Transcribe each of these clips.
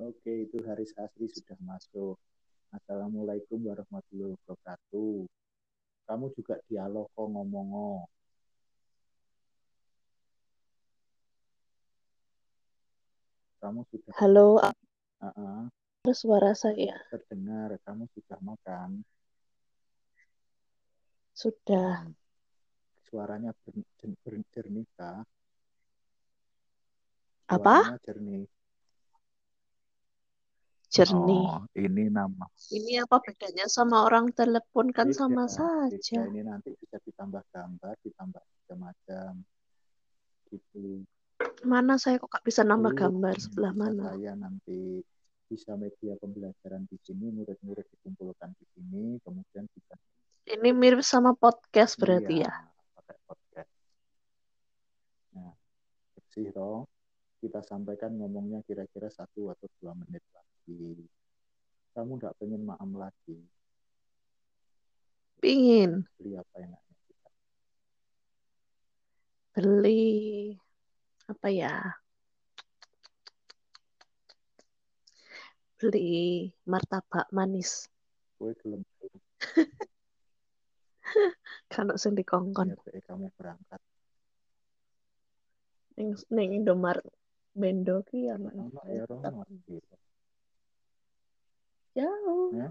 Oke, itu Haris Asri sudah masuk. Assalamualaikum warahmatullahi wabarakatuh. Kamu juga dialog kok ngomong Kamu sudah Halo, uh -uh, suara saya. terdengar. Kamu sudah makan? Sudah. Suaranya ber, ber? Apa? Jernih. Jernih. Oh, ini nama. Ini apa bedanya sama orang telepon kan Beda, sama beda. saja. Ini nanti bisa ditambah gambar, ditambah macam-macam. Gitu. Mana saya kok gak bisa nambah Belum, gambar sebelah mana? Saya nanti bisa media pembelajaran di sini, murid-murid dikumpulkan di sini, kemudian bisa. Ini mirip sama podcast berarti iya, ya? pakai podcast. Nah, bersih toh. Kita sampaikan ngomongnya kira-kira satu atau dua menit lagi. Kamu nggak pengen maam lagi? Pingin. Beli apa yang kita? Beli apa ya? Beli martabak manis. Kue gelem. Kalau sing dikongkon. Ya, kamu berangkat. Ning ning Indomaret Bendo ki ya mak. Ono ya. Jauh. Ya?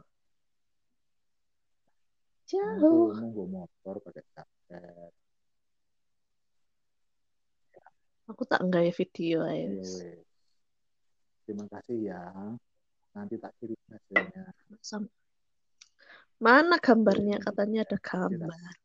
Jauh. Nunggu motor pakai jaket. Aku tak nggak video Ya, ya. wes. Terima kasih ya. Nanti tak kirim hasilnya. Mana gambarnya? Katanya ada gambar.